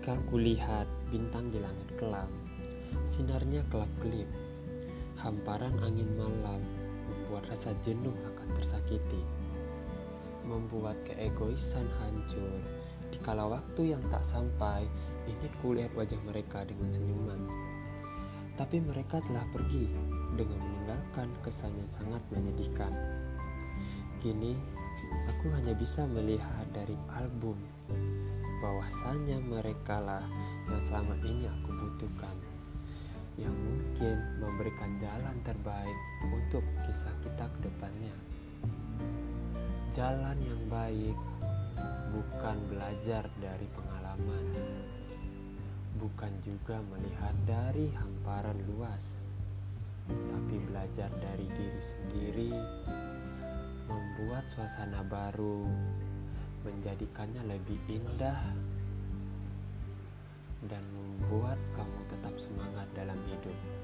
Kulihat bintang di langit kelam, sinarnya kelap-kelip. Hamparan angin malam membuat rasa jenuh akan tersakiti. Membuat keegoisan hancur. Di kala waktu yang tak sampai, ingin kulihat wajah mereka dengan senyuman. Tapi mereka telah pergi dengan meninggalkan kesan yang sangat menyedihkan. Kini, aku hanya bisa melihat dari album bahwasanya mereka lah yang selama ini aku butuhkan yang mungkin memberikan jalan terbaik untuk kisah kita ke depannya. Jalan yang baik bukan belajar dari pengalaman bukan juga melihat dari hamparan luas tapi belajar dari diri sendiri membuat suasana baru menjadikannya lebih indah dan membuat kamu tetap semangat dalam hidup.